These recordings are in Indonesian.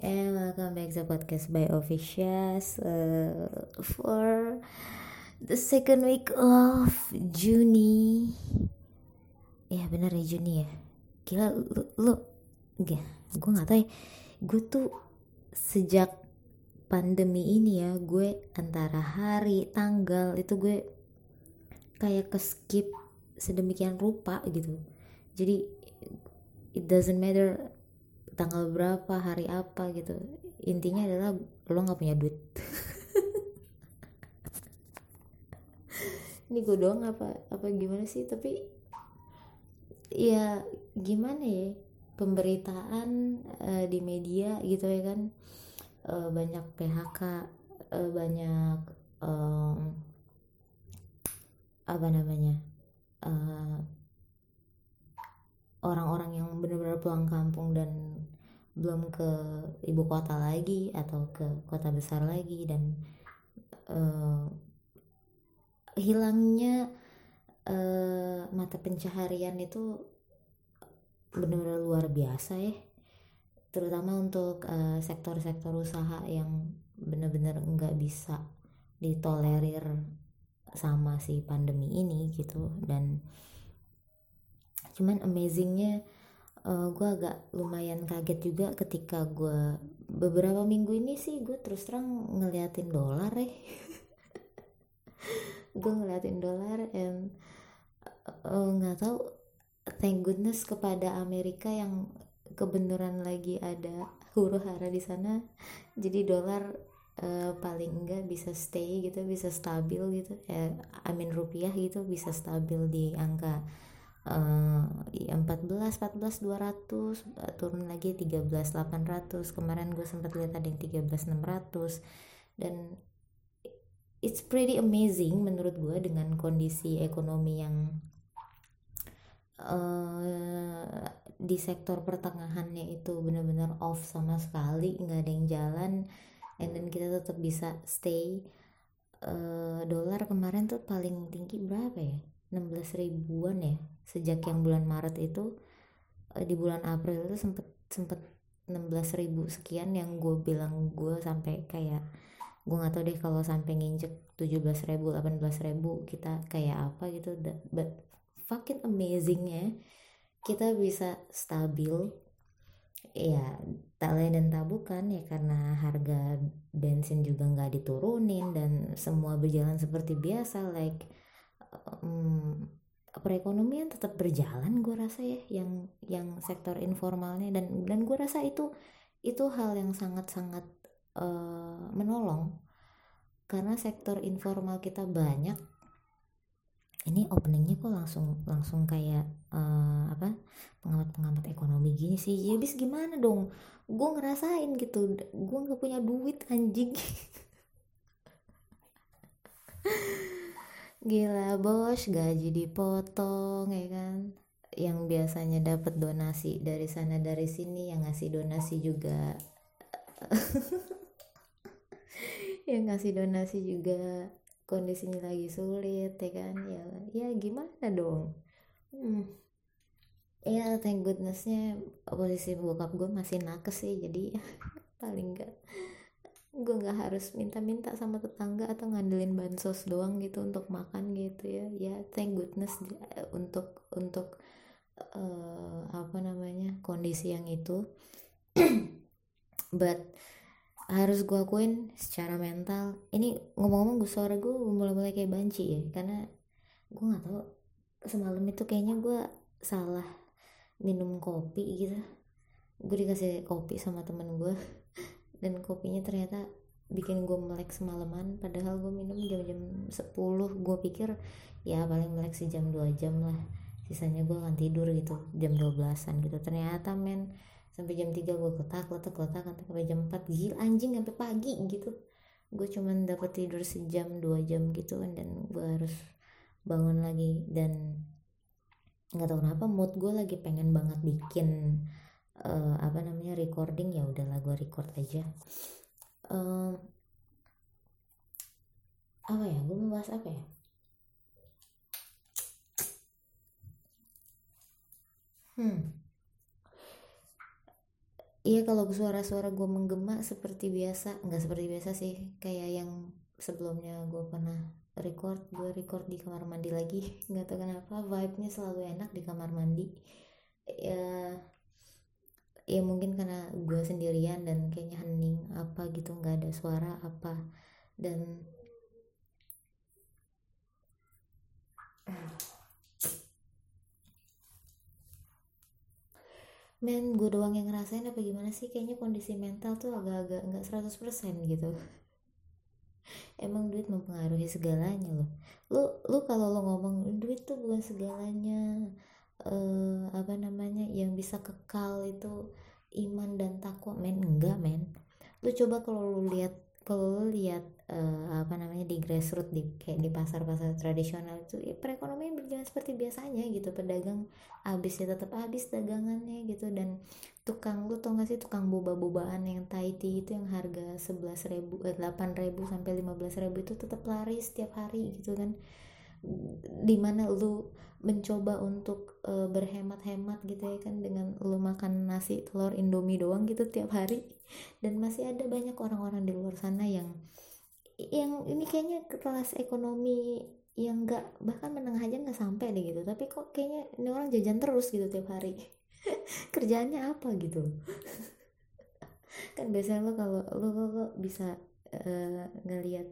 And welcome back to podcast by Officials uh, for the second week of Juni. Ya bener ya Juni ya. Gila lu, lu enggak, gue nggak tahu ya. Gue tuh sejak pandemi ini ya, gue antara hari, tanggal itu gue kayak ke skip sedemikian rupa gitu. Jadi it doesn't matter tanggal berapa hari apa gitu. Intinya adalah lo nggak punya duit. Ini gue doang apa apa gimana sih? Tapi ya gimana ya pemberitaan uh, di media gitu ya kan. Uh, banyak PHK uh, banyak um, apa namanya uh, orang-orang yang benar-benar pulang kampung dan belum ke ibu kota lagi atau ke kota besar lagi dan uh, hilangnya uh, mata pencaharian itu benar-benar luar biasa ya. Terutama untuk sektor-sektor uh, usaha yang benar-benar nggak bisa ditolerir sama si pandemi ini gitu dan cuman amazingnya uh, gue agak lumayan kaget juga ketika gue beberapa minggu ini sih gue terus terang ngeliatin dolar ya gue ngeliatin dolar and eh, nggak uh, tahu thank goodness kepada Amerika yang kebenaran lagi ada huru hara di sana. Jadi dolar uh, paling enggak bisa stay gitu bisa stabil gitu. Ya I mean rupiah gitu bisa stabil di angka uh, 14 14 200 turun lagi 13 800 kemarin gue sempat lihat ada yang 13 600 dan it's pretty amazing menurut gue dengan kondisi ekonomi yang uh, di sektor pertengahannya itu benar-benar off sama sekali nggak ada yang jalan and then kita tetap bisa stay uh, dolar kemarin tuh paling tinggi berapa ya? 16 ribuan ya sejak yang bulan Maret itu uh, di bulan April itu sempet sempet 16 ribu sekian yang gue bilang gue sampai kayak gue nggak tahu deh kalau sampai nginjek 17 ribu 18 ribu kita kayak apa gitu. But fucking amazing ya kita bisa stabil. Ya tak lain dan tak bukan ya karena harga bensin juga nggak diturunin dan semua berjalan seperti biasa like um, perekonomian tetap berjalan gue rasa ya yang yang sektor informalnya. Dan dan gue rasa itu itu hal yang sangat sangat uh, menolong. Karena sektor informal kita banyak ini openingnya kok langsung langsung kayak uh, apa pengamat-pengamat ekonomi gini sih. Ya bis gimana dong? Gue ngerasain gitu. Gue nggak punya duit anjing gila bos gaji dipotong ya kan? Yang biasanya dapat donasi dari sana dari sini yang ngasih donasi juga. Yang ngasih donasi juga kondisinya lagi sulit ya kan? Ya ya gimana dong? Hmm. ya thank goodnessnya posisi bokap gue masih nakes sih jadi paling enggak gue nggak harus minta-minta sama tetangga atau ngandelin bansos doang gitu untuk makan gitu ya. Ya thank goodness untuk untuk uh, apa namanya kondisi yang itu. But harus gue akuin secara mental. Ini ngomong-ngomong gue suara gue mulai-mulai kayak banci ya. Karena gue nggak tahu semalam itu kayaknya gue salah minum kopi gitu. Gue dikasih kopi sama temen gue dan kopinya ternyata bikin gue melek semalaman padahal gue minum jam-jam 10 gue pikir ya paling melek sejam 2 jam lah. Sisanya gue akan tidur gitu jam 12an gitu. Ternyata men sampai jam 3 gue ketak letak letak sampai jam 4 gila anjing sampai pagi gitu. Gue cuman dapat tidur sejam 2 jam gitu dan gue harus bangun lagi. Dan nggak tahu kenapa mood gue lagi pengen banget bikin uh, apa namanya recording ya udahlah gue record aja. Uh, apa ya gue mau bahas apa ya? Hmm. Iya kalau suara-suara gue menggema seperti biasa nggak seperti biasa sih kayak yang sebelumnya gue pernah record gue record di kamar mandi lagi. Nggak tahu kenapa vibe-nya selalu enak di kamar mandi. Ya ya mungkin karena gue sendirian dan kayaknya hening apa gitu nggak ada suara apa. Dan men gue doang yang ngerasain apa gimana sih? Kayaknya kondisi mental tuh agak-agak nggak 100% gitu. Emang duit mempengaruhi segalanya loh. Lu lu kalau lo ngomong duit tuh bukan segalanya uh, apa namanya yang bisa kekal itu iman dan takwa men? Enggak men. Lu coba kalau lu lihat kalau lu lihat uh, apa namanya di grassroots di kayak di pasar-pasar tradisional itu ya perekonomian berjalan seperti biasanya gitu. Pedagang habis ya tetap habis dagangannya gitu. Dan tukang lu tau gak sih tukang boba-bobaan yang Tahiti itu yang harga sebelas ribu eh, delapan ribu sampai lima belas ribu itu tetap laris setiap hari gitu kan di mana lu mencoba untuk uh, berhemat-hemat gitu ya kan dengan lu makan nasi telur indomie doang gitu tiap hari. Dan masih ada banyak orang-orang di luar sana yang yang ini kayaknya kelas ekonomi yang enggak bahkan menengah aja nggak sampai deh gitu. Tapi kok kayaknya ini orang jajan terus gitu tiap hari. Kerjaannya apa gitu kan biasanya lo kalau lo, lo, lo bisa uh, ngelihat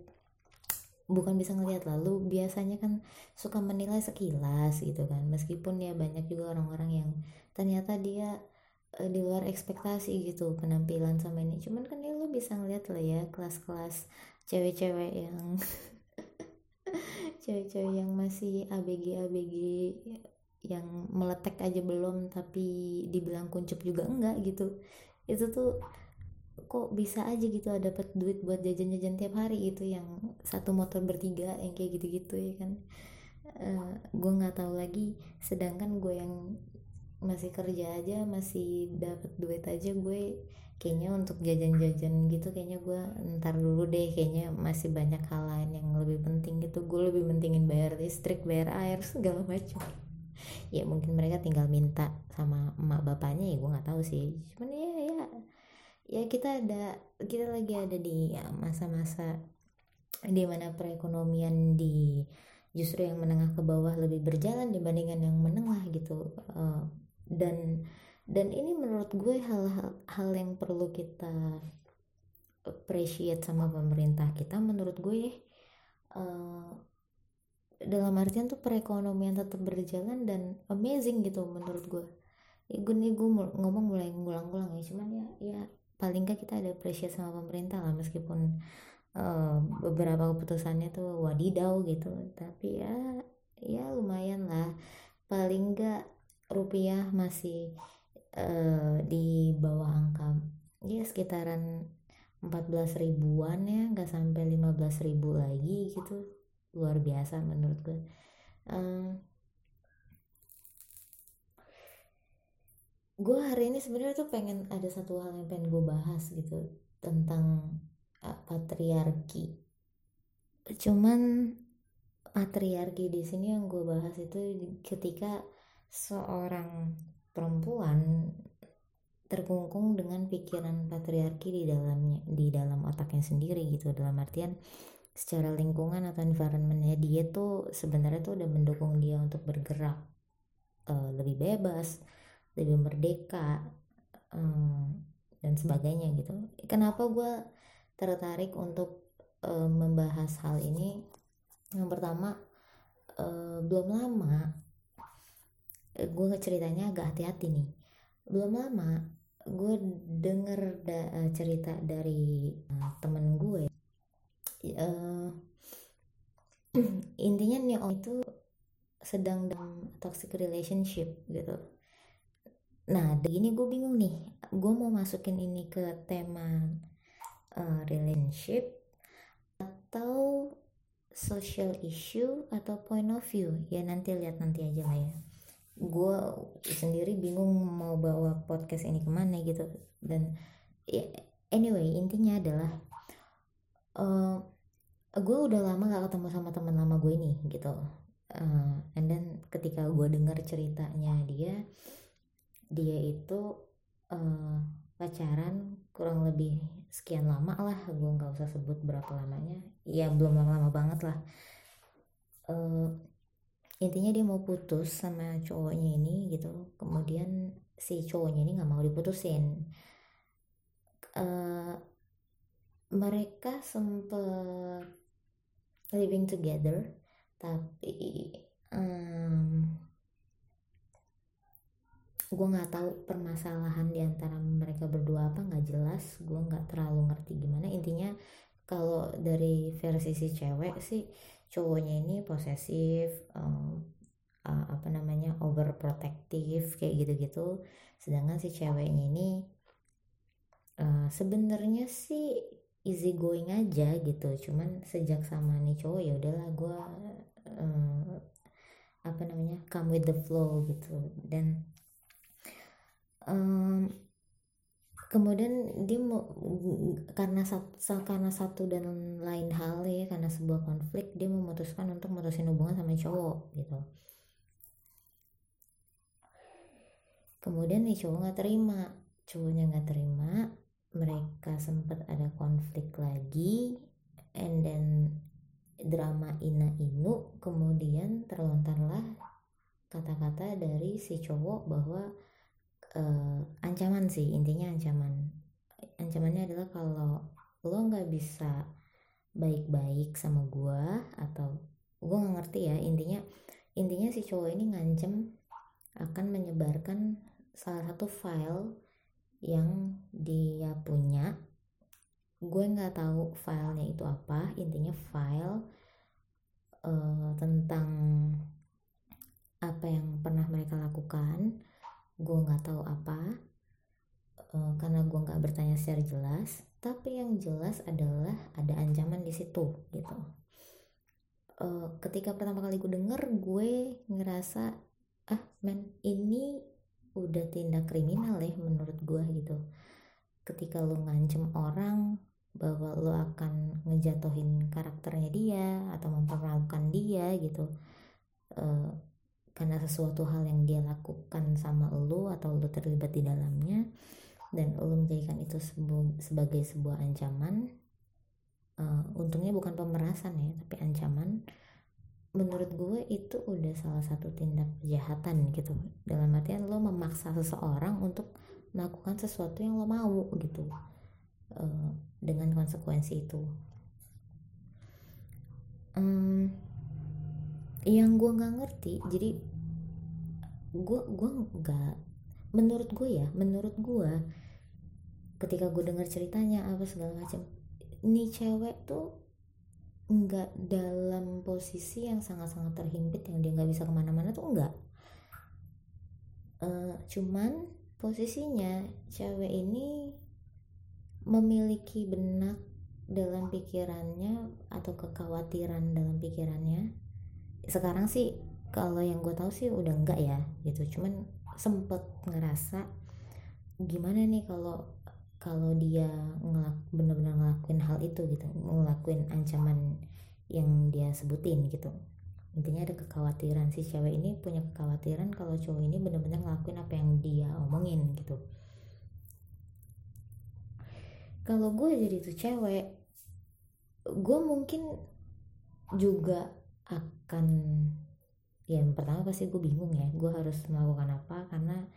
bukan bisa ngelihat lalu biasanya kan suka menilai sekilas gitu kan. Meskipun ya banyak juga orang-orang yang ternyata dia uh, di luar ekspektasi gitu penampilan sama ini. Cuman kan ya lo bisa ngeliat lah ya kelas-kelas cewek-cewek yang cewek-cewek yang masih ABG ABG yang meletek aja belum tapi dibilang kuncup juga enggak gitu. Itu tuh kok bisa aja gitu ada dapat duit buat jajan-jajan tiap hari gitu yang satu motor bertiga yang kayak gitu-gitu ya kan? Uh, gue nggak tahu lagi. Sedangkan gue yang masih kerja aja masih dapat duit aja gue kayaknya untuk jajan-jajan gitu kayaknya gue ntar dulu deh kayaknya masih banyak hal lain yang lebih penting gitu. Gue lebih pentingin bayar listrik bayar air segala macam. Ya mungkin mereka tinggal minta sama emak bapaknya ya gue nggak tahu sih. Cuman ya ya ya kita ada kita lagi ada di ya, masa-masa ya, di mana perekonomian di justru yang menengah ke bawah lebih berjalan dibandingkan yang menengah gitu uh, dan dan ini menurut gue hal-hal hal yang perlu kita appreciate sama pemerintah kita menurut gue uh, dalam artian tuh perekonomian tetap berjalan dan amazing gitu menurut gue. Ya, gue nih gue ngomong mulai ngulang-ngulang ya cuman ya ya paling gak kita ada appreciate sama pemerintah lah meskipun uh, beberapa keputusannya tuh wadidau gitu. Tapi ya ya lumayan lah. Paling gak rupiah masih uh, di bawah angka ya sekitaran 14 ribuan ya nggak sampai 15 ribu lagi gitu. Luar biasa menurut gue. Uh, gue hari ini sebenarnya tuh pengen ada satu hal yang pengen gue bahas gitu tentang uh, patriarki. Cuman patriarki di sini yang gue bahas itu ketika seorang perempuan terkungkung dengan pikiran patriarki di dalamnya di dalam otaknya sendiri gitu. Dalam artian secara lingkungan atau environmentnya dia tuh sebenarnya tuh udah mendukung dia untuk bergerak uh, lebih bebas lebih merdeka um, dan sebagainya gitu. Kenapa gue tertarik untuk uh, membahas hal ini? Yang pertama uh, belum lama gue ceritanya agak hati-hati nih. Belum lama gue denger da, cerita dari temen gue uh, intinya om itu sedang dalam toxic relationship gitu nah begini gue bingung nih. Gue mau masukin ini ke tema uh, relationship atau social issue atau point of view. Ya nanti lihat nanti aja lah ya. Gue sendiri bingung mau bawa podcast ini ke mana gitu. Dan ya, anyway intinya adalah uh, eh, gue udah lama gak ketemu sama teman lama gue ini gitu. Uh, and then ketika gue dengar ceritanya dia dia itu uh, pacaran kurang lebih sekian lama lah. Gue nggak usah sebut berapa lamanya. Ya belum lama-lama banget lah. Uh, intinya dia mau putus sama cowoknya ini gitu. Kemudian si cowoknya ini nggak mau diputusin. Uh, mereka sempet living together tapi um, gue nggak tahu permasalahan di antara mereka berdua apa nggak jelas. Gue nggak terlalu ngerti gimana. Intinya kalau dari versi si cewek sih cowoknya ini posesif um, uh, apa namanya overprotective kayak gitu-gitu. Sedangkan si ceweknya ini uh, sebenarnya sih easy going aja gitu. Cuman sejak sama nih cowok ya udahlah gue uh, apa namanya come with the flow gitu. Dan um, kemudian dia mau karena satu karena satu dan lain hal ya karena sebuah konflik dia memutuskan untuk memutusin hubungan sama cowok gitu. Kemudian nih cowok nggak terima. Cowoknya nggak terima mereka sempat ada konflik lagi and then drama ina inu kemudian terlontarlah kata-kata dari si cowok bahwa uh, ancaman sih intinya ancaman. Ancamannya adalah kalau lo nggak bisa baik-baik sama gue atau gue nggak ngerti ya intinya intinya si cowok ini ngancem akan menyebarkan salah satu file yang dia punya. Gue nggak tahu filenya itu apa intinya file uh, tentang apa yang pernah mereka lakukan gue nggak tahu apa uh, karena gue nggak bertanya secara jelas tapi yang jelas adalah ada ancaman di situ gitu. Uh, ketika pertama kali gue denger gue ngerasa ah men ini udah tindak kriminal ya menurut gue gitu. Ketika lo ngancem orang bahwa lo akan ngejatuhin karakternya dia atau mempermalukan dia gitu. Uh, karena sesuatu hal yang dia lakukan sama lo atau lo terlibat di dalamnya dan lo menjadikan itu sebagai sebuah ancaman uh, untungnya bukan pemerasan ya tapi ancaman. Menurut gue itu udah salah satu tindak kejahatan gitu. Dalam artian lo memaksa seseorang untuk melakukan sesuatu yang lo mau gitu uh, dengan konsekuensi itu. Um, yang gue nggak ngerti jadi gue gue nggak menurut gue ya menurut gue ketika gue dengar ceritanya apa segala macam ini cewek tuh nggak dalam posisi yang sangat-sangat terhimpit yang dia nggak bisa ke mana-mana tuh enggak uh, cuman posisinya cewek ini memiliki benak dalam pikirannya atau kekhawatiran dalam pikirannya. Sekarang sih kalau yang gue tahu sih udah enggak ya gitu. Cuman sempet ngerasa gimana nih kalau kalau dia ngelak bener-bener ngelakuin hal itu gitu. Ngelakuin ancaman yang dia sebutin gitu. Intinya ada kekhawatiran. Si cewek ini punya kekhawatiran kalau cowok ini bener-bener ngelakuin apa yang dia omongin gitu. Kalau gue jadi tuh cewek gue mungkin juga akan yang pertama pasti gue bingung ya gue harus melakukan apa karena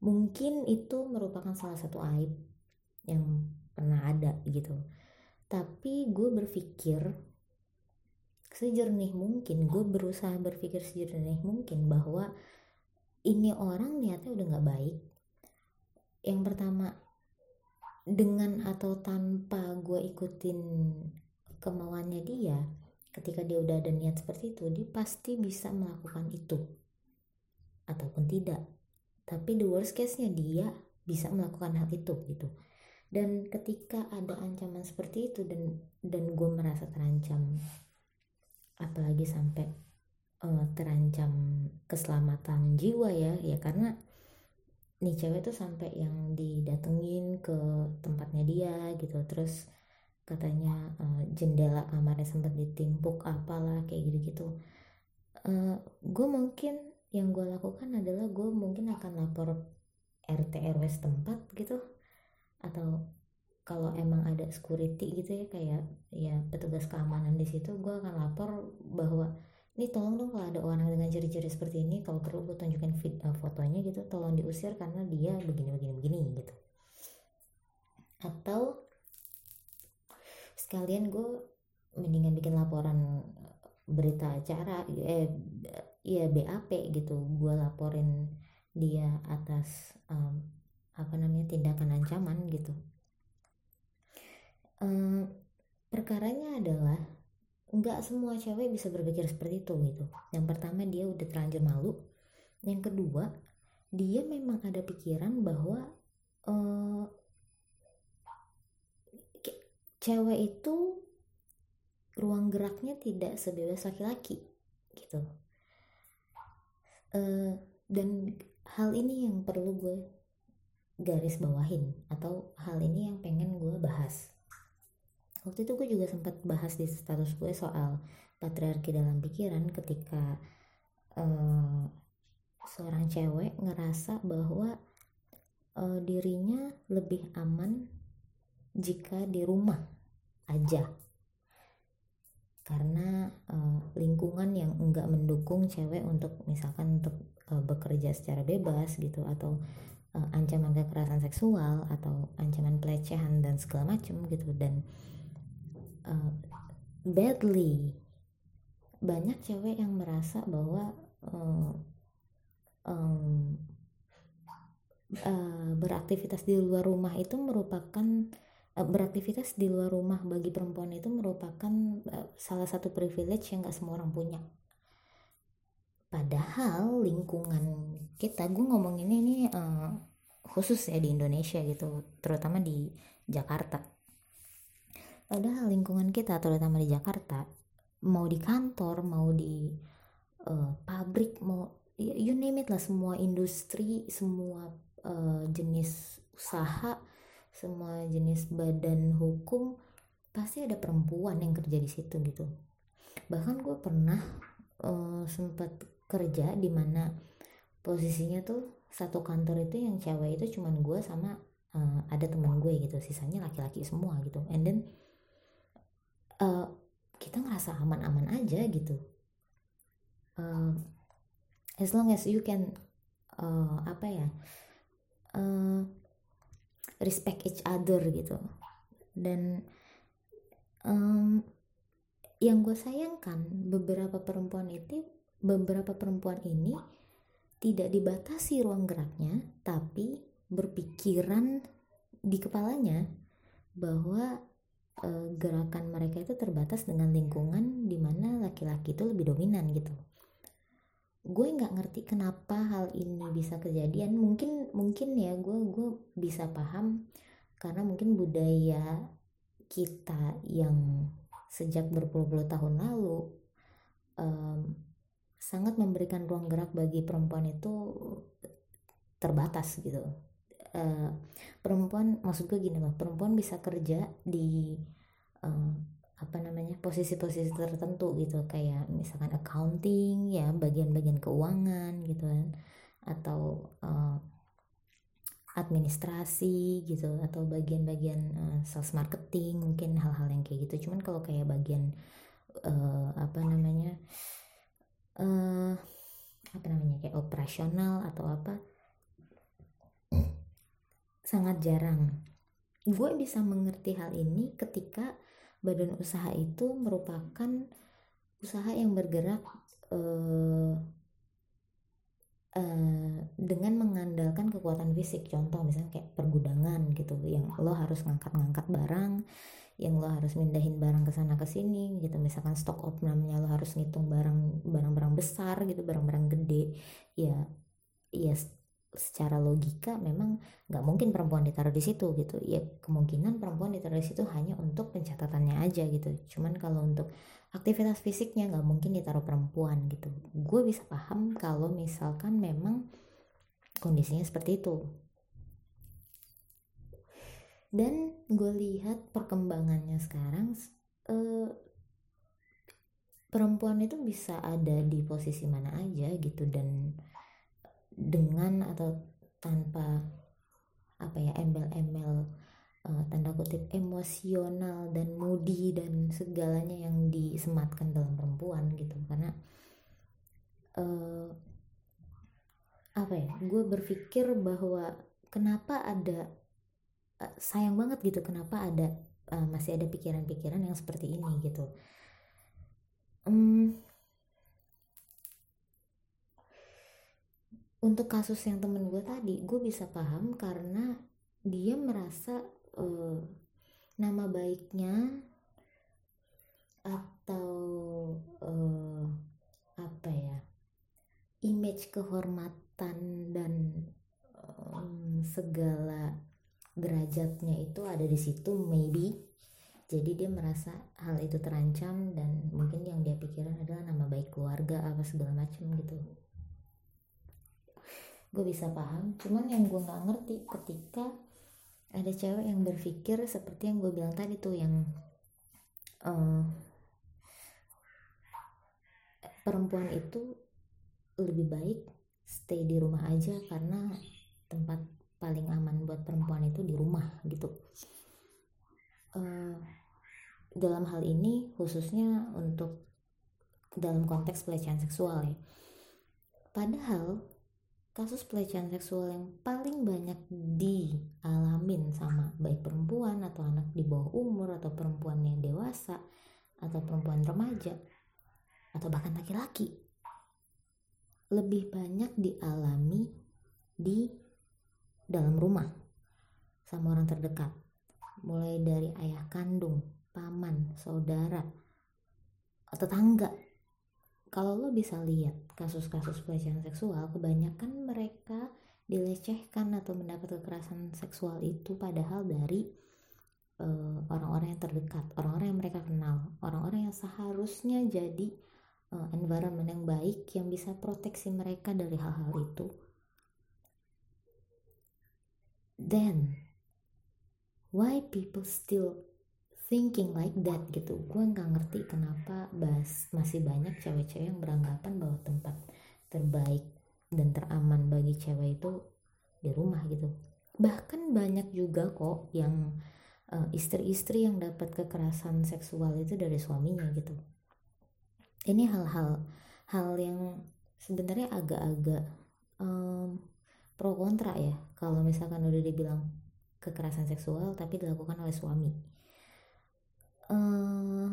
mungkin itu merupakan salah satu aib yang pernah ada gitu. Tapi gue berpikir sejernih mungkin gue berusaha berpikir sejernih mungkin bahwa ini orang niatnya udah nggak baik. Yang pertama dengan atau tanpa gue ikutin kemauannya dia ketika dia udah ada niat seperti itu dia pasti bisa melakukan itu. Ataupun tidak. Tapi the worst case nya dia bisa melakukan hal itu gitu. Dan ketika ada ancaman seperti itu dan dan gue merasa terancam apalagi sampai uh, terancam keselamatan jiwa ya ya karena nih cewek tuh sampai yang didatengin ke tempatnya dia gitu. Terus katanya uh, jendela kamarnya sempat ditimpuk apalah kayak gitu-gitu. Uh, gue mungkin yang gue lakukan adalah gue mungkin akan lapor RT RW setempat gitu. Atau kalau emang ada security gitu ya kayak ya petugas keamanan di situ gue akan lapor bahwa ini tolong dong kalau ada orang dengan ciri-ciri seperti ini kalau perlu gue tunjukin fit, uh, fotonya gitu tolong diusir karena dia begini begini begini gitu. Atau sekalian gue mendingan bikin laporan berita acara eh ya BAP gitu. Gue laporin dia atas um, apa namanya tindakan ancaman gitu. Um, perkaranya adalah nggak semua cewek bisa berpikir seperti itu gitu. Yang pertama dia udah terlanjur malu. Yang kedua dia memang ada pikiran bahwa uh, cewek itu ruang geraknya tidak sebebas laki-laki gitu. Uh, dan hal ini yang perlu gue garis bawahin atau hal ini yang pengen gue bahas. Waktu itu gue juga sempat bahas di status gue soal patriarki dalam pikiran ketika uh, seorang cewek ngerasa bahwa uh, dirinya lebih aman jika di rumah aja. Karena uh, lingkungan yang enggak mendukung cewek untuk misalkan untuk uh, bekerja secara bebas gitu atau uh, ancaman kekerasan seksual atau ancaman pelecehan dan segala macam gitu dan uh, badly banyak cewek yang merasa bahwa uh, um, uh, beraktivitas di luar rumah itu merupakan beraktivitas di luar rumah bagi perempuan itu merupakan uh, salah satu privilege yang gak semua orang punya. Padahal lingkungan kita gue ngomongin ini uh, khusus ya di Indonesia gitu terutama di Jakarta. Padahal lingkungan kita terutama di Jakarta mau di kantor mau di uh, pabrik mau you name it lah semua industri semua uh, jenis usaha semua jenis badan hukum pasti ada perempuan yang kerja di situ gitu. Bahkan gue pernah uh, sempat kerja di mana posisinya tuh satu kantor itu yang cewek itu cuman gue sama uh, ada teman gue gitu. Sisanya laki-laki semua gitu. And then uh, kita ngerasa aman-aman aja gitu. Uh, as long as you can uh, apa ya uh, respect each other gitu. Dan um, yang gue sayangkan beberapa perempuan itu beberapa perempuan ini tidak dibatasi ruang geraknya tapi berpikiran di kepalanya bahwa e, gerakan mereka itu terbatas dengan lingkungan di mana laki-laki itu lebih dominan gitu gue nggak ngerti kenapa hal ini bisa kejadian. Mungkin mungkin ya gue gue bisa paham karena mungkin budaya kita yang sejak berpuluh-puluh tahun lalu um, sangat memberikan ruang gerak bagi perempuan itu terbatas gitu. Uh, perempuan maksud gue gini loh perempuan bisa kerja di uh, apa namanya posisi-posisi tertentu gitu. Kayak misalkan accounting ya bagian-bagian keuangan gitu kan. Atau uh, administrasi gitu. Atau bagian-bagian uh, sales marketing mungkin hal-hal yang kayak gitu. Cuman kalau kayak bagian uh, apa namanya uh, apa namanya kayak operasional atau apa sangat jarang. Gue bisa mengerti hal ini ketika badan usaha itu merupakan usaha yang bergerak uh, uh, dengan mengandalkan kekuatan fisik. Contoh misalnya kayak pergudangan gitu yang lo harus ngangkat-ngangkat barang yang lo harus mindahin barang ke sana ke sini gitu. Misalkan stock of namanya lo harus ngitung barang barang-barang besar gitu barang-barang gede. Ya ya secara logika memang nggak mungkin perempuan ditaruh di situ gitu. Ya kemungkinan perempuan ditaruh di situ hanya untuk pencatatannya aja gitu. Cuman kalau untuk aktivitas fisiknya nggak mungkin ditaruh perempuan gitu. Gue bisa paham kalau misalkan memang kondisinya seperti itu. Dan gue lihat perkembangannya sekarang eh, perempuan itu bisa ada di posisi mana aja gitu dan dengan atau tanpa apa ya embel-embel uh, tanda kutip emosional dan moody dan segalanya yang disematkan dalam perempuan gitu. Karena uh, apa ya gue berpikir bahwa kenapa ada uh, sayang banget gitu kenapa ada uh, masih ada pikiran-pikiran yang seperti ini gitu. Um, untuk kasus yang temen gue tadi gue bisa paham karena dia merasa uh, nama baiknya atau uh, apa ya image kehormatan dan um, segala derajatnya itu ada di situ maybe. Jadi dia merasa hal itu terancam dan mungkin yang dia pikirkan adalah nama baik keluarga apa segala macam gitu gue bisa paham cuman yang gue nggak ngerti ketika ada cewek yang berpikir seperti yang gue bilang tadi tuh yang uh, perempuan itu lebih baik stay di rumah aja karena tempat paling aman buat perempuan itu di rumah gitu. Uh, dalam hal ini khususnya untuk dalam konteks pelecehan seksual ya. Padahal kasus pelecehan seksual yang paling banyak dialamin sama baik perempuan atau anak di bawah umur atau perempuan yang dewasa atau perempuan remaja atau bahkan laki-laki lebih banyak dialami di dalam rumah sama orang terdekat mulai dari ayah kandung, paman, saudara, tetangga. Kalau lo bisa lihat kasus-kasus pelecehan seksual, kebanyakan mereka dilecehkan atau mendapat kekerasan seksual itu padahal dari eh, orang-orang uh, yang terdekat, orang-orang yang mereka kenal, orang-orang yang seharusnya jadi uh, environment yang baik yang bisa proteksi mereka dari hal-hal itu. Then why people still thinking like that gitu. Gue nggak ngerti kenapa bas masih banyak cewek-cewek yang beranggapan bahwa tempat terbaik dan teraman bagi cewek itu di rumah gitu. Bahkan banyak juga kok yang uh, istri-istri yang dapat kekerasan seksual itu dari suaminya gitu. Ini hal-hal hal yang sebenarnya agak-agak um, pro kontra ya. Kalau misalkan udah dibilang kekerasan seksual tapi dilakukan oleh suami uh,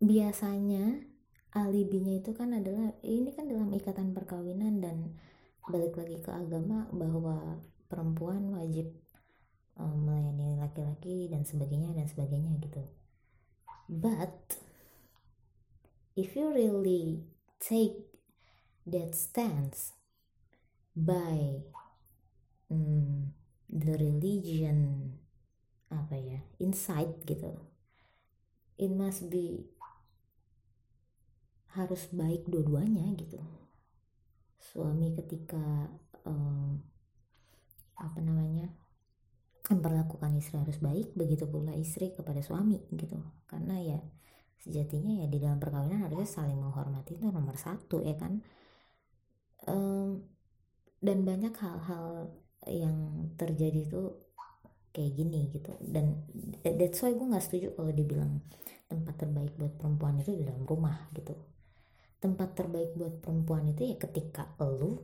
biasanya alibinya itu kan adalah ini kan dalam ikatan perkawinan dan balik lagi ke agama bahwa perempuan wajib um, melayani laki-laki dan sebagainya dan sebagainya gitu. But if you really take that stands by the religion apa ya insight gitu. It must be harus baik dua-duanya gitu. Suami ketika um, apa namanya memperlakukan istri harus baik begitu pula istri kepada suami gitu. Karena ya sejatinya ya di dalam perkawinan harusnya saling menghormati itu nomor satu ya kan? Um, dan banyak hal-hal yang terjadi tuh kayak gini gitu. Dan that's why gue nggak setuju kalau dibilang tempat terbaik buat perempuan itu di dalam rumah gitu. Tempat terbaik buat perempuan itu ya ketika lu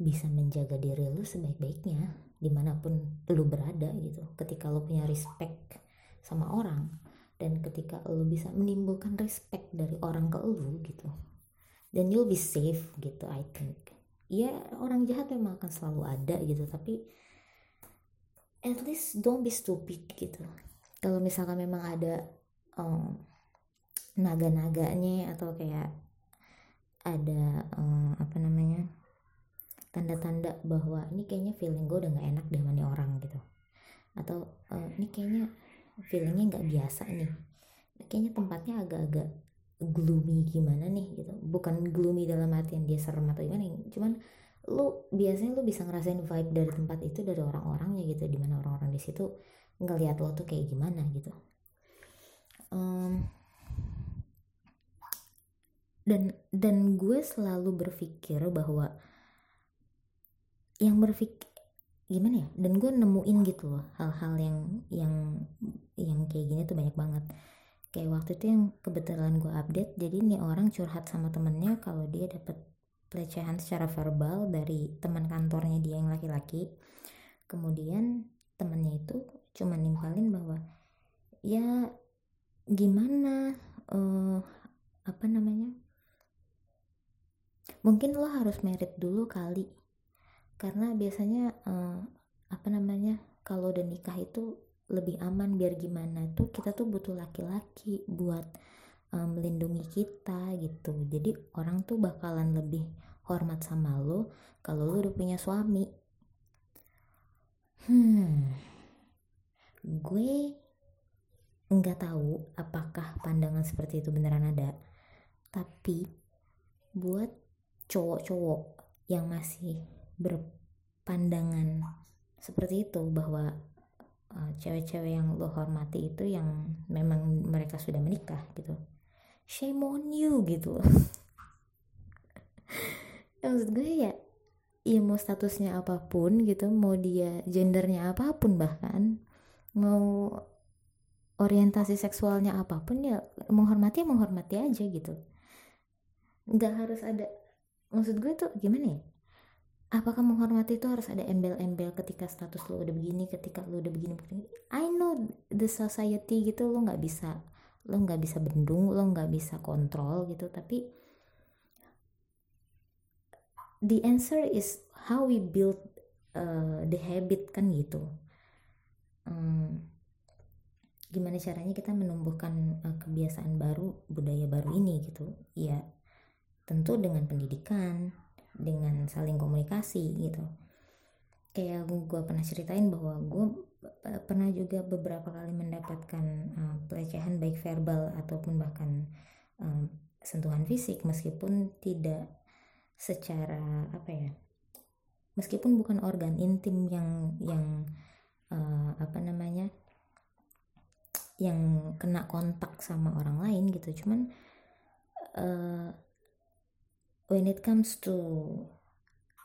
bisa menjaga diri lu sebaik-baiknya di mana pun lu berada gitu. Ketika lu punya respect sama orang dan ketika lu bisa menimbulkan respect dari orang ke lu gitu. Then you'll be safe gitu I think ya orang jahat memang akan selalu ada gitu tapi at least don't be stupid gitu. Kalau misalkan memang ada um, naga-naganya atau kayak ada um, apa namanya tanda-tanda bahwa ini kayaknya feeling gue udah gak enak deh mani orang gitu. Atau uh, ini kayaknya feelingnya nggak biasa nih. Kayaknya tempatnya agak-agak gloomy gimana nih gitu. Bukan gloomy dalam artian dia serem atau gimana cuman lu biasanya lu bisa ngerasain vibe dari tempat itu dari orang-orangnya gitu di mana orang-orang di situ ngelihat lo tuh kayak gimana gitu. Um, dan dan gue selalu berpikir bahwa yang berpikir gimana ya dan gue nemuin gitu loh hal-hal yang yang yang kayak gini tuh banyak banget kayak waktu itu yang kebetulan gue update jadi nih orang curhat sama temennya kalau dia dapet pelecehan secara verbal dari teman kantornya dia yang laki-laki. Kemudian temennya itu cuma nimpalin bahwa ya gimana uh, apa namanya mungkin lo harus merit dulu kali. Karena biasanya uh, apa namanya kalau udah nikah itu lebih aman biar gimana tuh kita tuh butuh laki-laki buat um, melindungi kita gitu. Jadi orang tuh bakalan lebih hormat sama lo kalau lo udah punya suami. Hmm gue nggak tahu apakah pandangan seperti itu beneran ada. Tapi buat cowok-cowok yang masih berpandangan seperti itu bahwa uh, cewek-cewek yang lo hormati itu yang memang mereka sudah menikah gitu. Shame on you gitu ya, maksud gue ya ya mau statusnya apa pun gitu mau dia gendernya apa pun bahkan mau orientasi seksualnya apa pun ya menghormati menghormati aja gitu. Nggak harus ada maksud gue tuh gimana ya apakah menghormati itu harus ada embel-embel ketika status lo udah begini ketika lo udah begini begini? I know the society gitu lo nggak bisa lo nggak bisa bendung lo nggak bisa kontrol gitu tapi the answer is how we build uh, the habit kan gitu. Um, gimana caranya kita menumbuhkan uh, kebiasaan baru budaya baru ini gitu? Ya tentu dengan pendidikan dengan saling komunikasi gitu. Kayak gue pernah ceritain bahwa gue pernah juga beberapa kali mendapatkan uh, pelecehan baik verbal ataupun bahkan uh, sentuhan fisik meskipun tidak secara apa ya meskipun bukan organ intim yang yang uh, apa namanya yang kena kontak sama orang lain gitu. Cuman uh, when it comes to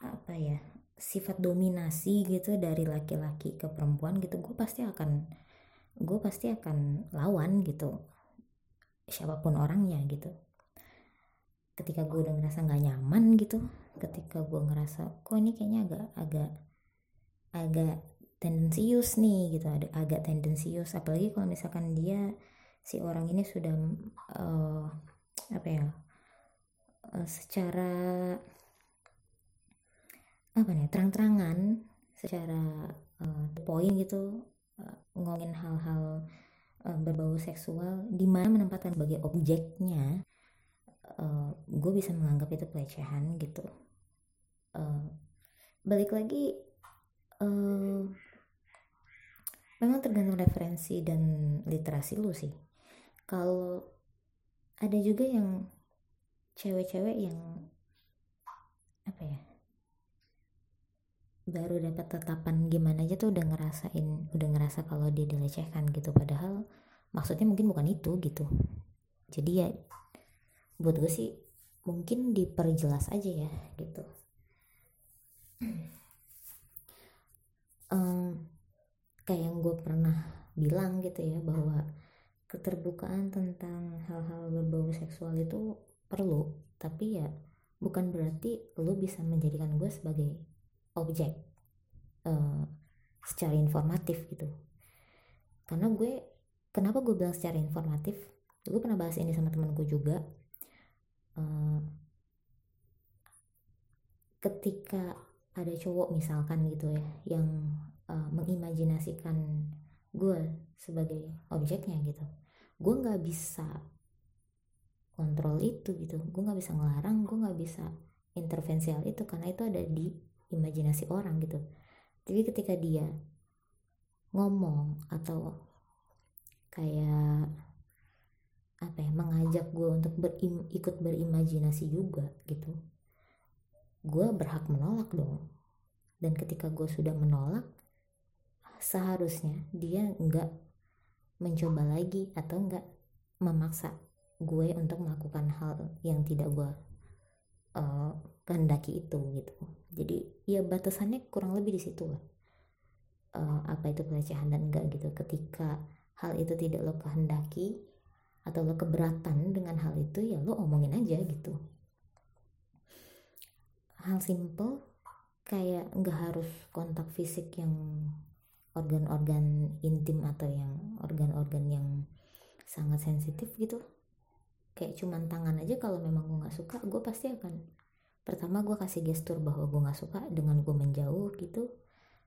apa ya sifat dominasi gitu dari laki-laki ke perempuan gitu gue pasti akan gue pasti akan lawan gitu siapa pun orangnya gitu. Ketika gue udah ngerasa nggak nyaman gitu ketika gue ngerasa kok ini kayaknya agak agak agak tendensius nih gitu ada agak tendensius. Apalagi kalau misalkan dia si orang ini sudah uh, apa ya secara apa nih terang-terangan secara uh, poin gitu uh, ngomongin hal-hal uh, berbau seksual di mana menempatkan sebagai objeknya uh, gue bisa menganggap itu pelecehan gitu. Uh, balik lagi uh, memang tergantung referensi dan literasi lu sih. Kalau ada juga yang cewek-cewek yang apa ya baru dapat tetapan gimana aja tuh udah ngerasain udah ngerasa kalau dia dilecehkan gitu. Padahal maksudnya mungkin bukan itu gitu. Jadi ya buat gue sih mungkin diperjelas aja ya gitu. Um, kayak yang gue pernah bilang gitu ya bahwa keterbukaan tentang hal-hal berbau seksual itu perlu tapi ya bukan berarti lo bisa menjadikan gue sebagai objek uh, secara informatif gitu. Karena gue kenapa gue bilang secara informatif? Gue pernah bahas ini sama temen gue juga uh, ketika ada cowok misalkan gitu ya yang uh, mengimajinasikan gue sebagai objeknya gitu gue nggak bisa kontrol itu gitu. Gue nggak bisa ngelarang gue nggak bisa intervensi hal itu karena itu ada di imajinasi orang gitu. Jadi ketika dia ngomong atau kayak apa ya mengajak gue untuk berim, ikut berimajinasi juga gitu gue berhak menolak dong. Dan ketika gue sudah menolak seharusnya dia nggak mencoba lagi atau nggak memaksa gue untuk melakukan hal yang tidak gue uh, kehendaki itu gitu. Jadi ya batasannya kurang lebih di situ lah. Uh, apa itu pelecehan dan enggak gitu. Ketika hal itu tidak lo kehendaki atau lo keberatan dengan hal itu ya lo omongin aja gitu. Hal simple kayak nggak harus kontak fisik yang organ-organ intim atau yang organ-organ yang sangat sensitif gitu kayak cuman tangan aja kalau memang gue nggak suka gue pasti akan pertama gue kasih gestur bahwa gue nggak suka dengan gue menjauh gitu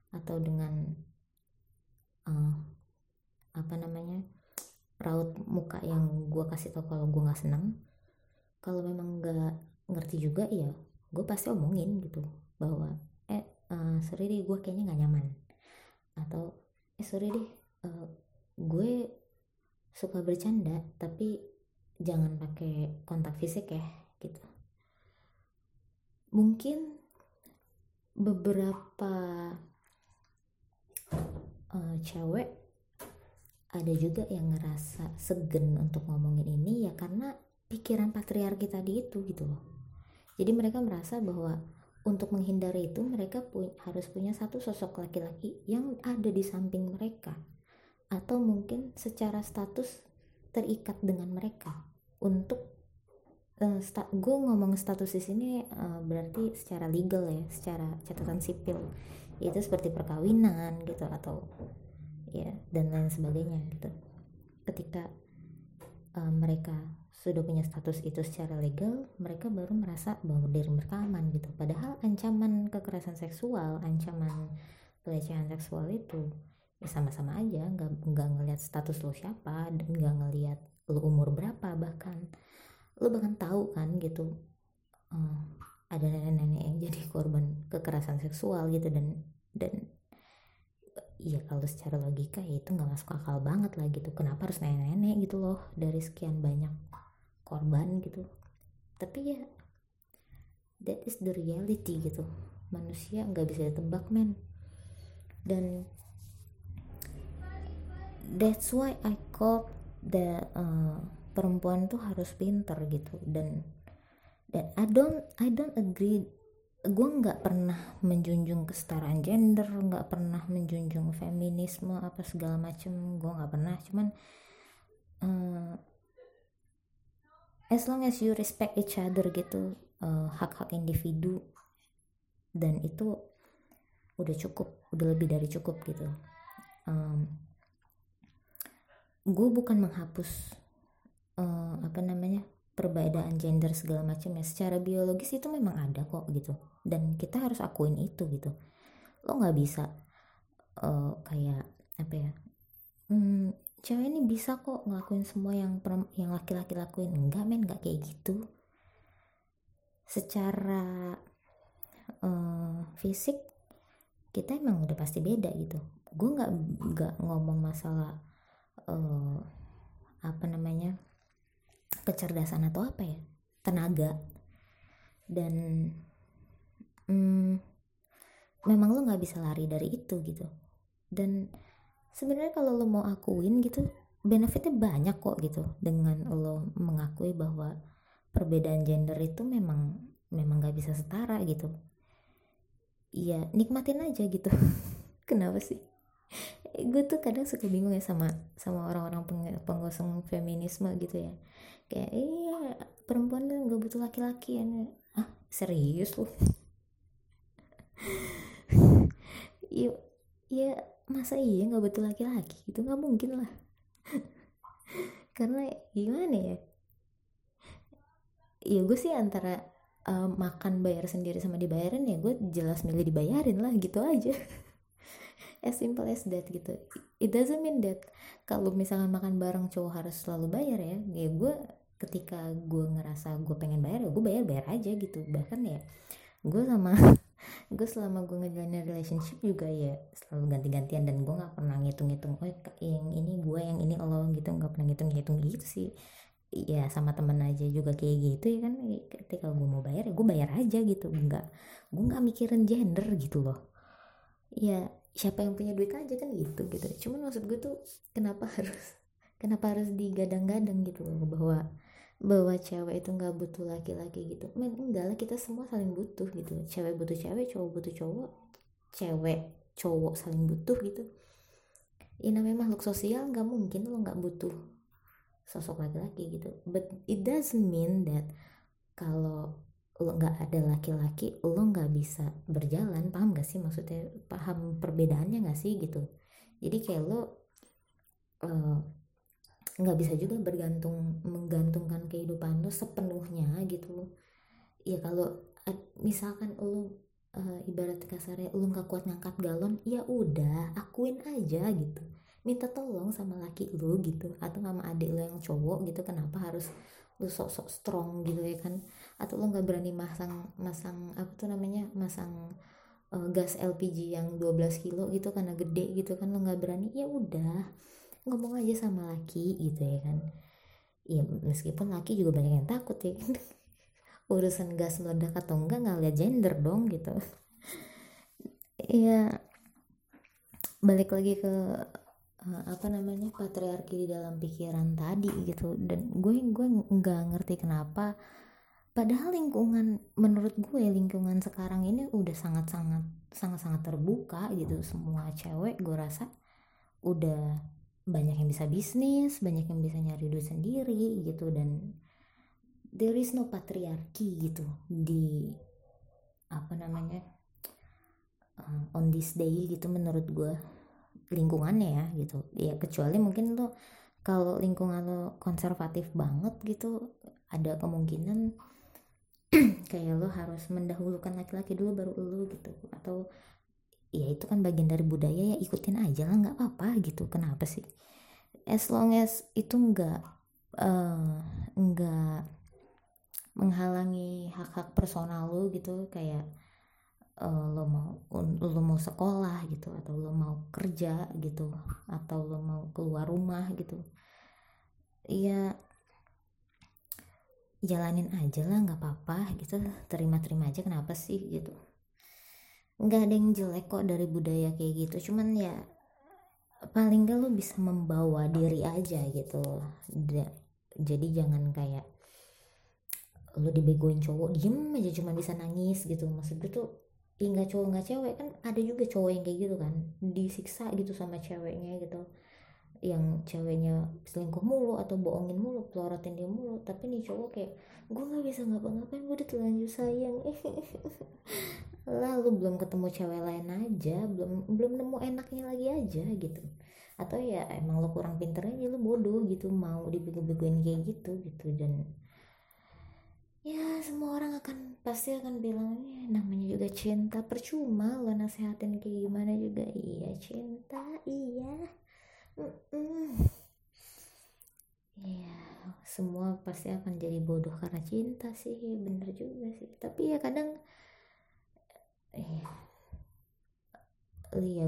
atau dengan uh, apa namanya raut muka yang gue kasih tau kalau gue nggak senang kalau memang nggak ngerti juga ya gue pasti omongin gitu bahwa eh uh, sorry deh gue kayaknya nggak nyaman. Atau eh sorry deh uh, gue suka bercanda tapi jangan pakai kontak fisik ya gitu. Mungkin beberapa uh, cewek ada juga yang ngerasa segen untuk ngomongin ini ya karena pikiran patriarki tadi itu gitu loh. Jadi mereka merasa bahwa untuk menghindari itu mereka pu harus punya satu sosok laki-laki yang ada di samping mereka atau mungkin secara status terikat dengan mereka untuk uh, gue ngomong status di sini uh, berarti secara legal ya secara catatan sipil. Itu seperti perkawinan gitu atau ya dan lain sebagainya gitu. Ketika uh, mereka sudah punya status itu secara legal mereka baru merasa bahwa diri mereka aman gitu. Padahal ancaman kekerasan seksual ancaman pelecehan seksual itu ya sama-sama aja. Nggak nggak ngelihat status lo siapa dan nggak ngelihat lo umur berapa bahkan. Lo bahkan tahu kan gitu uh, ada nenek-nenek yang jadi korban kekerasan seksual gitu dan dan iya kalau secara logika ya itu nggak masuk akal banget lah gitu. Kenapa harus nenek-nenek gitu loh dari sekian banyak korban gitu. Tapi ya that is the reality gitu. Manusia nggak bisa ditebak men. Dan that's why I call the uh, perempuan tuh harus pinter gitu. Dan dan I don't I don't agree gue nggak pernah menjunjung kesetaraan gender nggak pernah menjunjung feminisme apa segala macem gue nggak pernah. Cuman uh, as long as you respect each other gitu uh, hak-hak individu dan itu udah cukup udah lebih dari cukup gitu. Um, gue bukan menghapus uh, apa namanya perbedaan gender segala macam ya. Secara biologis itu memang ada kok gitu. Dan kita harus akuin itu gitu. Lo nggak bisa uh, kayak apa ya hmm, cewek ini bisa kok ngelakuin semua yang yang laki-laki lakuin. Enggak men nggak kayak gitu. Secara uh, fisik kita emang udah pasti beda gitu. Gue nggak nggak ngomong masalah uh, apa namanya kecerdasan atau apa ya tenaga. Dan hmm, memang lo nggak bisa lari dari itu gitu. Dan sebenarnya kalau lo mau akuin gitu benefitnya banyak kok gitu. Dengan lo mengakui bahwa perbedaan gender itu memang memang nggak bisa setara gitu. Iya nikmatin aja gitu. Kenapa sih gue tuh kadang suka bingung ya sama sama orang-orang penggosong feminisme gitu ya. Kayak iya perempuan kan gak butuh laki-laki ya. Ah serius loh ya ya masa iya nggak butuh laki-laki? Itu nggak mungkin lah. Karena gimana ya? Ya gue sih antara uh, makan bayar sendiri sama dibayarin ya gue jelas milih dibayarin lah gitu aja as simple as that gitu. It doesn't mean that kalau misalnya makan bareng cowok harus selalu bayar ya. Ya gue ketika gue ngerasa gue pengen bayar ya gue bayar bayar aja gitu. Bahkan ya gue sama gue selama gue ngejalanin relationship juga ya selalu ganti-gantian dan gue nggak pernah ngitung-ngitung oh yang ini gue yang ini lo gitu. Nggak pernah ngitung-ngitung gitu sih. Ya sama temen aja juga kayak gitu ya kan. Ketika gue mau bayar ya gue bayar aja gitu. Nggak gue nggak mikirin gender gitu loh. Ya siapa yang punya duit aja kan gitu gitu. Cuman maksud gue tuh kenapa harus kenapa harus digadang-gadang gitu loh bahwa bahwa cewek itu nggak butuh laki-laki gitu. Men enggak lah kita semua saling butuh gitu. Cewek butuh cewek cowok butuh cowok cewek cowok saling butuh gitu. Ya namanya makhluk sosial nggak mungkin lo nggak butuh sosok laki-laki gitu. But it doesn't mean that kalau lo nggak ada laki-laki lo nggak bisa berjalan. Paham gak sih maksudnya? Paham perbedaannya nggak sih gitu? Jadi kayak lo eh, nggak uh, bisa juga bergantung menggantungkan kehidupan lo sepenuhnya gitu ya kalau misalkan lo uh, ibarat kasarnya lo nggak kuat ngangkat galon ya udah akuin aja gitu. Minta tolong sama laki lo gitu. Atau sama adik lo yang cowok gitu. Kenapa harus lu sok-sok strong gitu ya kan atau lu nggak berani masang masang apa tuh namanya masang uh, gas LPG yang 12 kilo gitu karena gede gitu kan lu nggak berani ya udah ngomong aja sama laki gitu ya kan. Ya meskipun laki juga banyak yang takut ya. Urusan gas meledak atau enggak nggak lihat gender dong gitu. Ya balik lagi ke uh, apa namanya patriarki di dalam pikiran tadi gitu. Dan gue gue nggak ngerti kenapa padahal lingkungan menurut gue lingkungan sekarang ini udah sangat sangat sangat sangat terbuka gitu. Semua cewek gue rasa udah banyak yang bisa bisnis banyak yang bisa nyari duit sendiri gitu. Dan there is no patriarki gitu di apa namanya uh, on this day gitu menurut gue lingkungannya ya gitu. Ya kecuali mungkin lo kalau lingkungan lo konservatif banget gitu ada kemungkinan kayak lo harus mendahulukan laki-laki dulu baru lo gitu. Atau ya itu kan bagian dari budaya ya ikutin aja lah nggak apa-apa gitu. Kenapa sih? As long as itu nggak uh, nggak menghalangi hak-hak personal lo gitu kayak uh, lo mau lo mau sekolah gitu atau lo mau kerja gitu atau lo mau keluar rumah gitu ya jalanin aja lah nggak apa-apa gitu. Terima-terima aja kenapa sih gitu. Nggak ada yang jelek kok dari budaya kayak gitu. Cuman ya paling gak lo bisa membawa diri aja gitu jadi jangan kayak lo dibegoin cowok diem aja cuma bisa nangis gitu. Maksud gue tuh nggak cowok nggak cewek. Kan ada juga cowok yang kayak gitu kan disiksa gitu sama ceweknya gitu yang ceweknya selingkuh mulu atau bohongin mulu pelorotin dia mulu. Tapi nih cowok kayak gue nggak bisa ngapa-ngapain gue udah terlanjur sayang. Lalu belum ketemu cewek lain aja belum belum nemu enaknya lagi aja gitu. Atau ya emang lo kurang pinter aja lo bodoh gitu mau dibego-begoin kayak gitu gitu. Dan ya semua orang akan pasti akan bilang ya namanya juga cinta. Percuma lo nasehatin kayak gimana juga. Iya cinta iya ya semua pasti akan jadi bodoh karena cinta sih bener juga sih. Tapi ya kadang iya.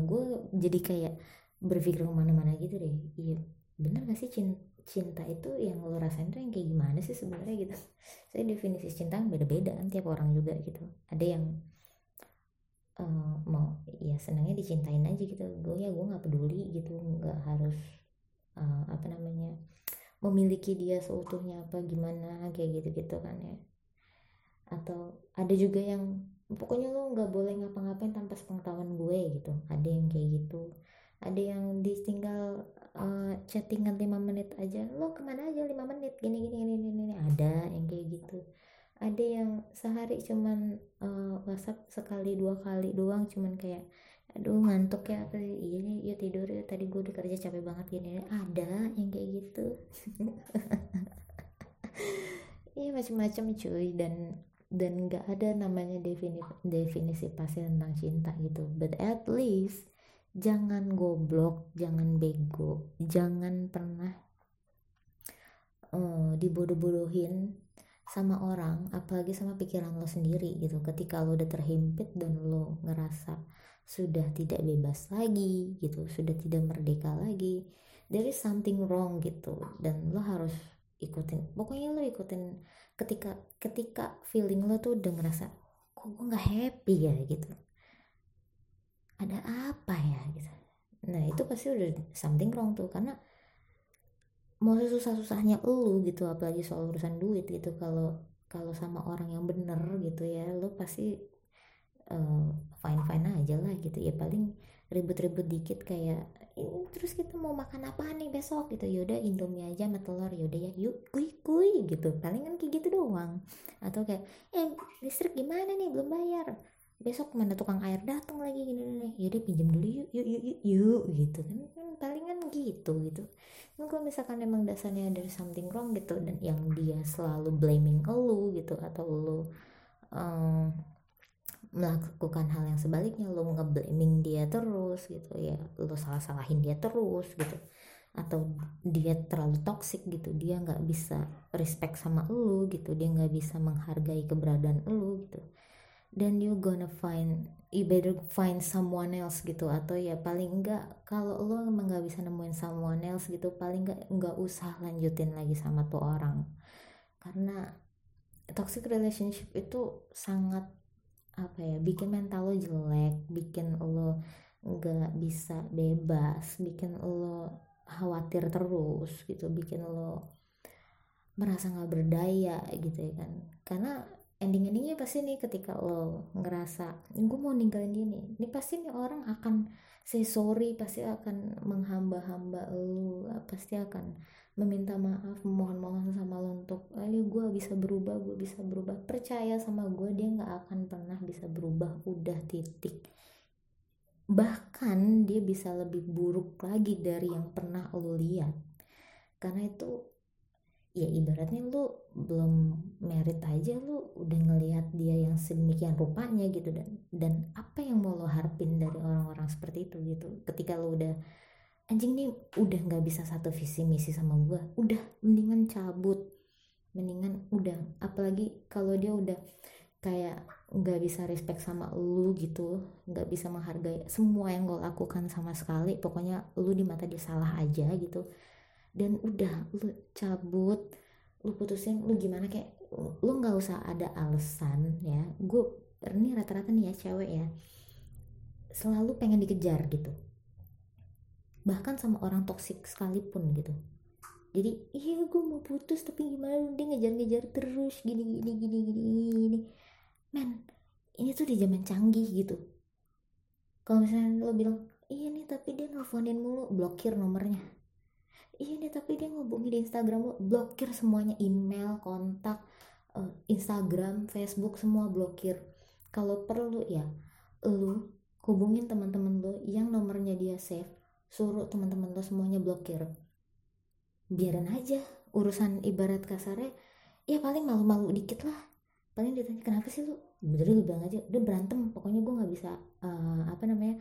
Gue jadi kayak berpikir ke mana-mana gitu deh. Iya bener gak sih cinta cinta itu yang lo rasain tuh yang kayak gimana sih sebenarnya gitu? Saya definisi cinta kan beda-beda kan tiap orang juga gitu. Ada yang uh, mau ya senangnya dicintain aja gitu. Gue ya gue nggak peduli gitu. Nggak harus uh, apa namanya memiliki dia seutuhnya apa gimana kayak gitu gitu kan ya. Atau ada juga yang pokoknya lo nggak boleh ngapa-ngapain tanpa sepengetahuan gue gitu. Ada yang kayak gitu. Ada yang ditinggal uh, chattingan 5 menit aja lo ke mana aja 5 menit? Gini gini gini, gini. ada yang kayak gitu ada yang sehari cuman uh, whatsapp sekali dua kali doang cuman kayak aduh ngantuk ya. Iya nih ya tidur ya tadi gue udah kerja capek banget gini. Ada yang kayak gitu. Iya macam-macam cuy. Dan dan nggak ada namanya definisi definisi pasti tentang cinta gitu. But at least jangan goblok jangan bego jangan pernah uh, dibodoh-bodohin sama orang apalagi sama pikiran lo sendiri gitu. Ketika lo udah terhimpit dan lo ngerasa sudah tidak bebas lagi gitu sudah tidak merdeka lagi there is something wrong gitu. Dan lo harus ikutin pokoknya lo ikutin ketika ketika feeling lo tuh udah ngerasa kok gue nggak happy ya? gitu. Ada apa ya gitu. Nah itu pasti udah something wrong tuh karena mau susah-susahnya lu gitu apalagi soal urusan duit gitu. Kalau kalau sama orang yang bener gitu ya lu pasti uh, fine fine aja lah gitu. Ya paling ribut-ribut dikit kayak terus kita mau makan apa nih besok? Gitu. Yaudah indomie aja sama telur. Yaudah ya yuk kui kui gitu. Paling kan kayak gitu doang. Atau kayak eh listrik gimana nih? Belum bayar. Besok mana tukang air datang lagi. Gini nih yaudah pinjam dulu yuk yuk yuk yuk, yuk gitu kan. Kan paling kan gitu gitu nah, kalau misalkan emang dasarnya ada something wrong gitu dan yang dia selalu blaming lo gitu atau lo um, melakukan hal yang sebaliknya lo ngeblaming dia terus gitu ya lo salah-salahin dia terus gitu atau dia terlalu toxic gitu dia nggak bisa respect sama lo gitu dia nggak bisa menghargai keberadaan lo gitu dan you gonna find you better find someone else gitu. Atau ya paling enggak kalau lo emang nggak bisa nemuin someone else gitu paling enggak nggak usah lanjutin lagi sama tuh orang. Karena toxic relationship itu sangat apa ya bikin mental lo jelek bikin lo nggak bisa bebas bikin lo khawatir terus gitu bikin lo merasa nggak berdaya gitu ya kan. Karena ending endingnya pasti nih ketika lo ngerasa gue mau ninggalin dia nih. Ini pasti nih orang akan say sorry pasti akan menghamba-hamba lo pasti akan meminta maaf mohon-mohon sama lo untuk ayo gue bisa berubah gue bisa berubah. Percaya sama gue dia nggak akan pernah bisa berubah udah titik. Bahkan dia bisa lebih buruk lagi dari yang pernah lo lihat. Karena itu ya ibaratnya lu belum merit aja lu udah ngelihat dia yang sedemikian rupanya gitu dan dan apa yang mau lo harapin dari orang-orang seperti itu gitu. Ketika lo udah anjing nih udah nggak bisa satu visi misi sama gue udah mendingan cabut. Mendingan udah. Apalagi kalau dia udah kayak nggak bisa respect sama lu gitu nggak bisa menghargai semua yang gue lakukan sama sekali pokoknya lu di mata dia salah aja gitu dan udah lu cabut lu putusin lu gimana kayak lu nggak usah ada alasan ya. Gue ini rata-rata nih ya cewek ya. Selalu pengen dikejar gitu. Bahkan sama orang toksik sekalipun gitu. Jadi iya gue mau putus tapi gimana? Dia ngejar-ngejar terus gini gini gini gini gini. Men ini tuh di zaman canggih gitu. Kalau misalnya lo bilang iya nih tapi dia nelfonin mulu blokir nomornya iya nih tapi dia ngobongin di Instagram lo blokir semuanya email kontak uh, Instagram Facebook semua blokir. Kalau perlu ya lo hubungin teman-teman lo yang nomornya dia save suruh teman-teman lo semuanya blokir. Biarin aja urusan ibarat kasarnya ya paling malu-malu dikit lah. Paling ditanya kenapa sih lu? Bener lu bilang aja udah berantem pokoknya gue nggak bisa uh, apa namanya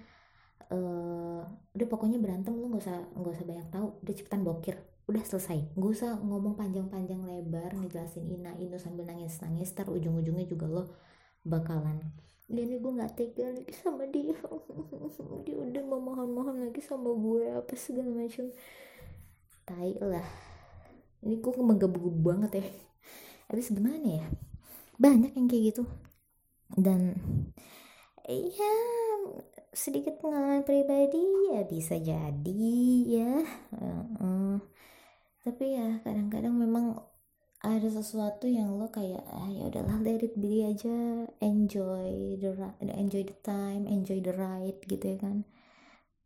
uh, udah pokoknya berantem lu nggak usah nggak usah banyak tahu. Udah cepetan blokir. Udah selesai. Gak usah ngomong panjang-panjang lebar ngejelasin ina inu sambil nangis nangis ter ujung-ujungnya juga lo bakalan. Ini gue nggak tega lagi sama dia. Dia udah mau mohon-mohon lagi sama gue apa segala macam tai lah. Ini gue menggebu-gebu banget ya. Habis gimana ya? Banyak yang kayak gitu. Dan ya sedikit pengalaman pribadi ya bisa jadi ya. Uh, uh. tapi ya kadang-kadang memang ada sesuatu yang lo kayak ah ya udahlah let be aja. Enjoy the enjoy the time enjoy the ride gitu ya kan.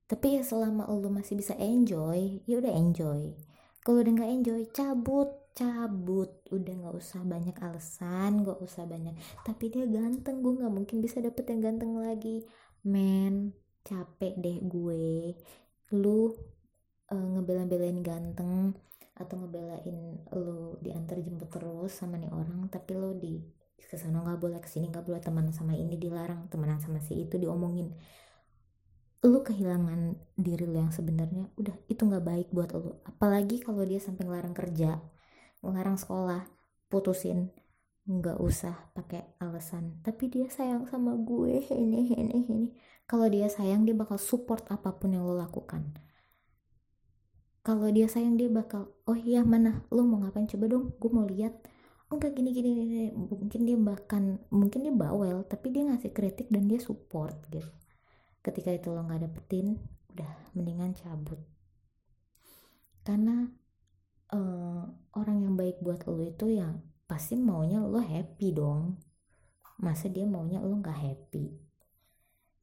Tapi ya selama lo masih bisa enjoy ya udah enjoy. Kalau udah nggak enjoy cabut cabut. Udah nggak usah banyak alasan nggak usah banyak. Tapi dia ganteng gue nggak mungkin bisa dapet yang ganteng lagi. Men capek deh gue. Lu uh, ngebela-belain ganteng atau ngebelain lo diantar jemput terus sama nih orang tapi lo di ke sana nggak boleh ke sini nggak boleh. Teman sama ini dilarang temenan sama si itu diomongin. Lo kehilangan diri lo yang sebenarnya udah itu nggak baik buat lo apalagi kalau dia sampai ngelarang kerja ngelarang sekolah putusin. Nggak usah pakai alasan tapi dia sayang sama gue ini ini ini. Kalau dia sayang dia bakal support apa pun yang lo lakukan. Kalau dia sayang dia bakal oh iya mana? Lo mau ngapain? Coba dong gue mau lihat. Oh enggak gini, gini gini. Mungkin dia bahkan mungkin dia bawel tapi dia ngasih kritik dan dia support gitu. Ketika itu lo nggak dapetin udah mendingan cabut. Karena uh, orang yang baik buat lo itu ya pasti maunya lo happy dong. Masa dia maunya lo nggak happy?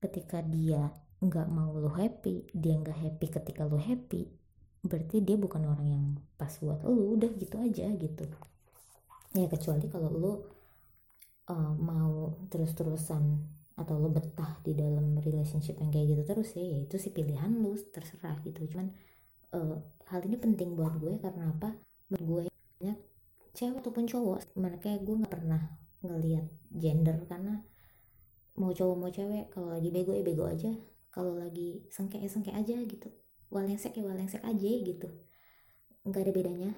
Ketika dia nggak mau lo happy dia nggak happy ketika lo happy berarti dia bukan orang yang pas buat lo udah gitu aja gitu. Ya kecuali kalau lo uh, mau terus-terusan atau lo betah di dalam relationship yang kayak gitu terus ya itu sih pilihan lo terserah gitu. Cuman uh, hal ini penting buat gue karena apa? Buat gue banyak cewek ataupun cowok mereka gue nggak pernah ngelihat gender karena mau cowok mau cewek kalau lagi bego ya bego aja. Kalau lagi sengke ya sengke aja gitu. Walengsek ya walengsek aja gitu. Nggak ada bedanya.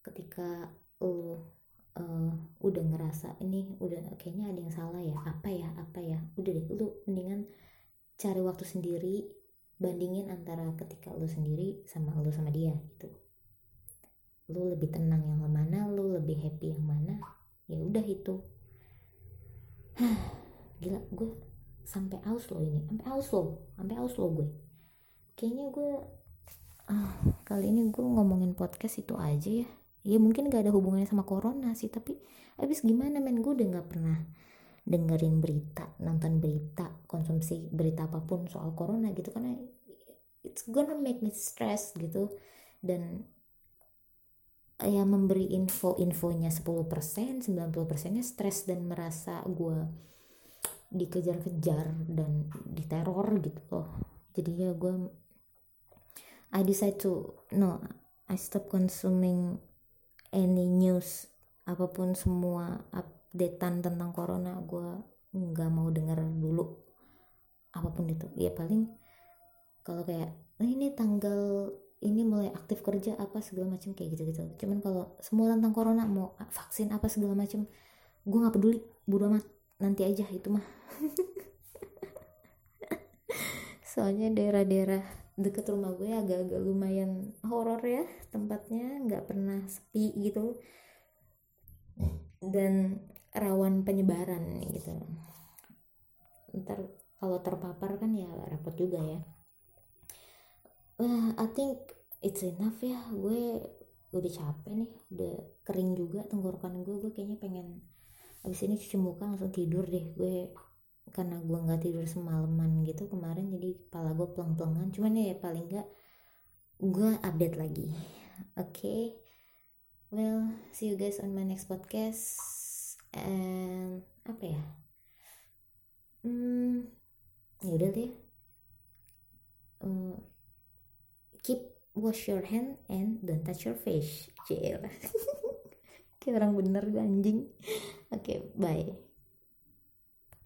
Ketika lo uh, udah ngerasa ini udah kayaknya ada yang salah ya apa ya apa ya udah deh lu mendingan cari waktu sendiri bandingin antara ketika lu sendiri sama lu sama dia gitu. Lu lebih tenang yang mana lu lebih happy yang mana ya udah itu. Gila gue sampai aus lo ini sampai aus lo sampai aus lo gue. Kayaknya gue ah, kali ini gue ngomongin podcast itu aja ya. Ya mungkin gak ada hubungannya sama corona sih tapi abis gimana men? Gue udah gak pernah dengerin berita nonton berita konsumsi berita apa pun soal corona gitu karena it's gonna make me stress gitu. Dan ya memberi info-infonya 10% 90% nya stres dan merasa gue dikejar-kejar dan diteror gitu loh. Jadi ya gue I decide to no I stop consuming any news apa pun semua updatean tentang corona gue nggak mau denger dulu apa pun itu. Ya paling kalau kayak nah ini tanggal ini mulai aktif kerja apa segala macam kayak gitu gitu cuman kalau semua tentang corona mau vaksin apa segala macam gue nggak peduli. Bodo amat. Nanti aja itu mah. Soalnya daerah-daerah deket rumah gue agak-agak lumayan horor ya tempatnya nggak pernah sepi gitu. Dan rawan penyebaran gitu. Ntar kalau terpapar kan ya repot juga ya. Uh, I think it's enough ya. Gue udah capek nih udah kering juga tenggorokan gue. Gue kayaknya pengen abis ini cuci muka langsung tidur deh. Gue karena gue nggak tidur semalaman gitu kemarin jadi kepala gue peleng-pelengan cuman ya paling nggak gue update lagi. Oke? Okay? well see you guys on my next podcast and apa ya? Hmm ya udah deh. Uh, keep wash your hand and don't touch your face. Cil kayak orang bener anjing. Oke okay, bye